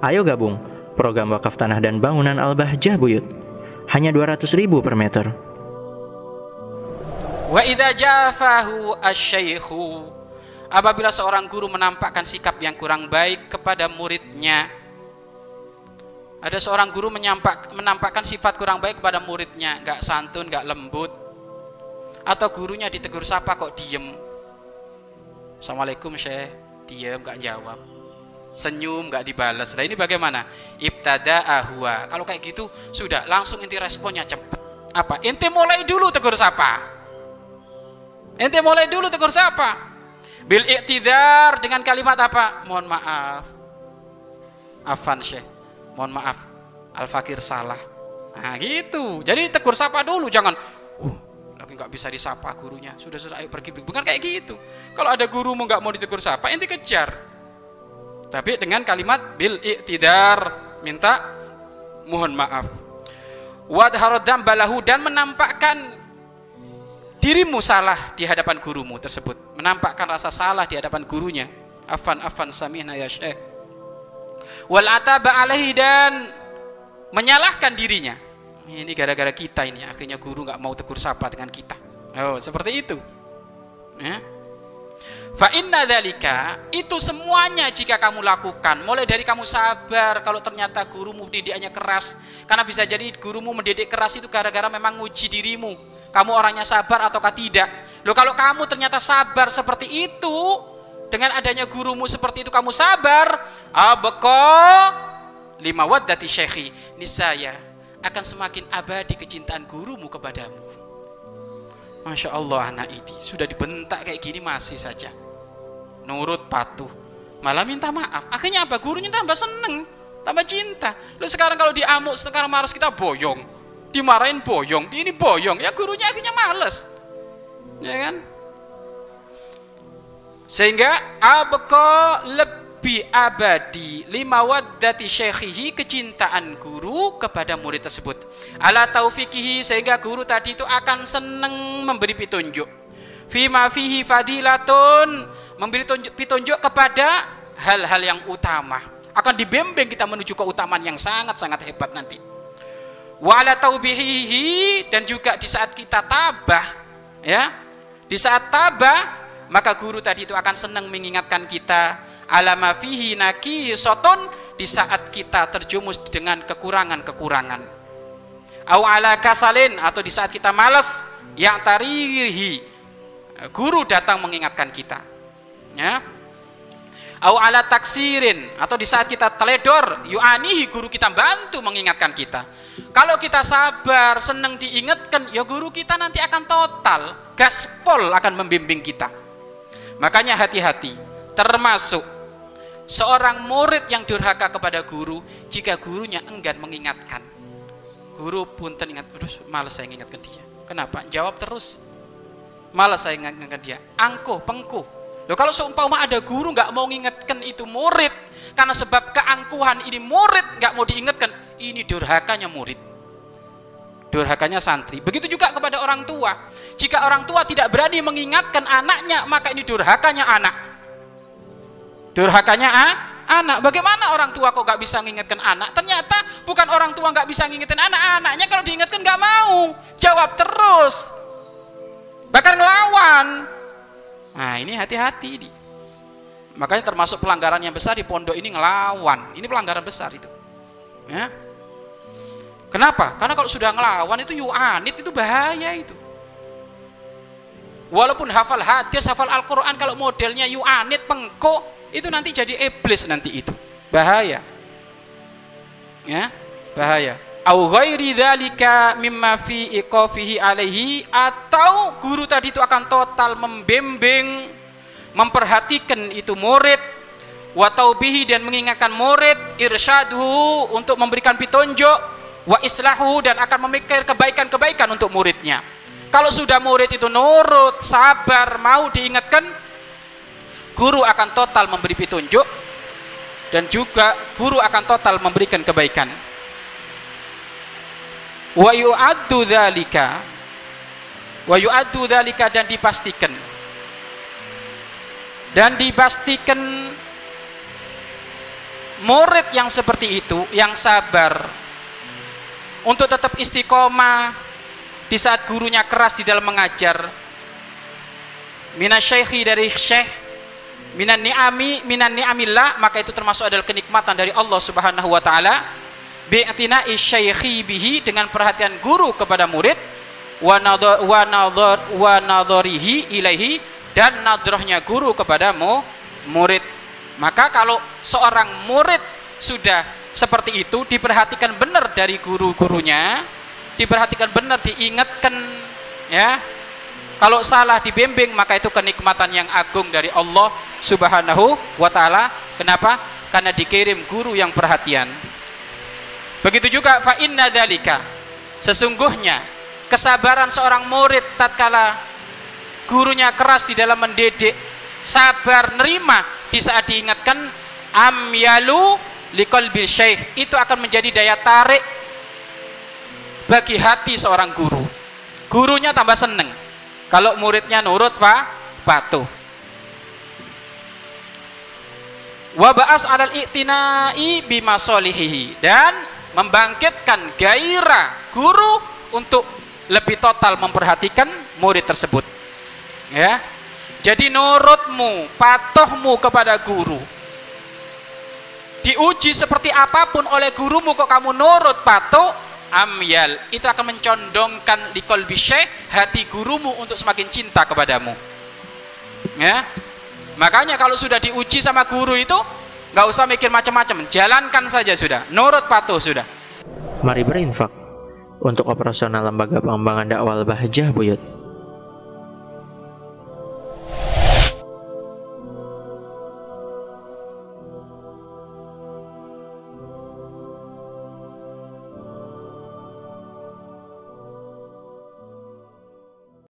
Ayo gabung program wakaf tanah dan bangunan Al-Bahjah Buyut. Hanya 200 ribu per meter. Wa idza jafahu asyaikhu apabila seorang guru menampakkan sikap yang kurang baik kepada muridnya ada seorang guru menyampak, menampakkan sifat kurang baik kepada muridnya gak santun, gak lembut atau gurunya ditegur sapa kok diem Assalamualaikum syekh diem gak jawab senyum gak dibalas nah ini bagaimana? Ibtada ahwa. Kalau kayak gitu sudah langsung inti responnya cepet apa? Inti mulai dulu tegur sapa. Inti mulai dulu tegur sapa. Bil iktidar dengan kalimat apa? Mohon maaf. Afan syekh. Mohon maaf. Al fakir salah. Nah gitu. Jadi tegur sapa dulu jangan uh lagi nggak bisa disapa gurunya. Sudah sudah ayo pergi. Bukan kayak gitu. Kalau ada gurumu nggak mau ditegur sapa ente kejar tapi dengan kalimat bil iktidar minta mohon maaf. Wadharodam balahu dan menampakkan dirimu salah di hadapan gurumu tersebut. Menampakkan rasa salah di hadapan gurunya. Afan afan samihna ya syekh wal ataba alaihi dan menyalahkan dirinya. Ini gara-gara kita ini. Akhirnya guru nggak mau tegur sapa dengan kita. Oh seperti itu. Ya fa inna dzalika itu semuanya jika kamu lakukan. Mulai dari kamu sabar kalau ternyata gurumu didiknya keras. Karena bisa jadi gurumu mendidik keras itu gara-gara memang nguji dirimu. Kamu orangnya sabar ataukah tidak? Loh kalau kamu ternyata sabar seperti itu dengan adanya gurumu seperti itu kamu sabar abqa lima waddati syekhi nisaya akan semakin abadi kecintaan gurumu kepadamu. Masya Allah anak ini sudah dibentak kayak gini masih saja nurut patuh. Malah minta maaf. Akhirnya apa? Gurunya tambah seneng tambah cinta. Lu sekarang kalau diamuk sekarang marah kita boyong. Dimarahin boyong ini boyong. Ya gurunya akhirnya males. Ya kan? Sehingga abqa lebih abadi lima waddati syekhihi kecintaan guru kepada murid tersebut. Ala taufikihi sehingga guru tadi itu akan seneng memberi petunjuk fima fihi fadilatun. Memberi petunjuk kepada hal-hal yang utama. Akan dibimbing kita menuju keutamaan yang sangat-sangat hebat nanti. Wa ala taubihihi dan juga di saat kita tabah ya. Di saat tabah maka guru tadi itu akan senang mengingatkan kita alama fihi naki soton di saat kita terjumus dengan kekurangan-kekurangan. Au ala kasalin atau di saat kita malas yang tarihi guru datang mengingatkan kita ya au ala taksirin atau di saat kita teledor yu'anihi guru kita bantu mengingatkan kita kalau kita sabar senang diingatkan ya guru kita nanti akan total gaspol akan membimbing kita Makanya hati-hati, termasuk seorang murid yang durhaka kepada guru jika gurunya enggan mengingatkan. Guru pun teringat, aduh malas saya mengingatkan dia. Kenapa? Jawab terus. Malas saya mengingatkan dia. Angkuh, pengkuh. Loh kalau seumpama ada guru nggak mau mengingatkan itu murid karena sebab keangkuhan ini murid nggak mau diingatkan, ini durhakanya murid durhakanya santri. Begitu juga kepada orang tua. Jika orang tua tidak berani mengingatkan anaknya, maka ini durhakanya anak. Durhakanya ah, anak. Bagaimana orang tua kok gak bisa mengingatkan anak? Ternyata bukan orang tua gak bisa mengingatkan anak, anaknya kalau diingatkan gak mau. Jawab terus. Bahkan ngelawan. Nah ini hati-hati. Makanya termasuk pelanggaran yang besar di pondok ini ngelawan. Ini pelanggaran besar itu. Ya, Kenapa? Karena kalau sudah ngelawan itu yu'anit itu bahaya itu. Walaupun hafal hadis, hafal Al-Quran kalau modelnya yu'anit, pengko, itu nanti jadi iblis nanti itu. Bahaya. Ya, bahaya. Au ghairi dzalika mimma fi iqafihi alaihi atau guru tadi itu akan total membimbing memperhatikan itu murid wa taubihi dan mengingatkan murid irsyadhu untuk memberikan petunjuk wa islahu dan akan memikir kebaikan-kebaikan untuk muridnya. Kalau sudah murid itu nurut, sabar, mau diingatkan, guru akan total memberi petunjuk dan juga guru akan total memberikan kebaikan. Wa yu'addu dzalika. Wa yu'addu dzalika dan dipastikan. Dan dipastikan murid yang seperti itu yang sabar untuk tetap istiqomah di saat gurunya keras di dalam mengajar. Minasyaihi dari syekh minan ni'ami minan ni'amillah maka itu termasuk adalah kenikmatan dari Allah Subhanahu wa taala bi'tina bihi dengan perhatian guru kepada murid wa nadhar dan nadrohnya guru kepadamu murid. Maka kalau seorang murid sudah seperti itu diperhatikan benar dari guru-gurunya diperhatikan benar diingatkan ya. Kalau salah dibimbing maka itu kenikmatan yang agung dari Allah Subhanahu wa taala. Kenapa? Karena dikirim guru yang perhatian begitu juga fa inna dalika sesungguhnya kesabaran seorang murid tatkala gurunya keras di dalam mendidik sabar nerima di saat diingatkan amyalu liqalbil syekh. Itu akan menjadi daya tarik bagi hati seorang guru. Gurunya tambah seneng. Kalau muridnya nurut pak patuh. Wabas alal i'tinai dan membangkitkan gairah guru untuk lebih total memperhatikan murid tersebut. Ya. Jadi nurutmu patuhmu kepada guru. Diuji seperti apa pun oleh gurumu kok kamu nurut patuh amyal. Itu akan mencondongkan likol bisyeh hati gurumu untuk semakin cinta kepadamu. Ya. Makanya kalau sudah diuji sama guru itu nggak usah mikir macam-macam. Jalankan saja sudah. Nurut patuh sudah. Mari berinfak untuk operasional lembaga pengembangan dakwah Bahjah Buyut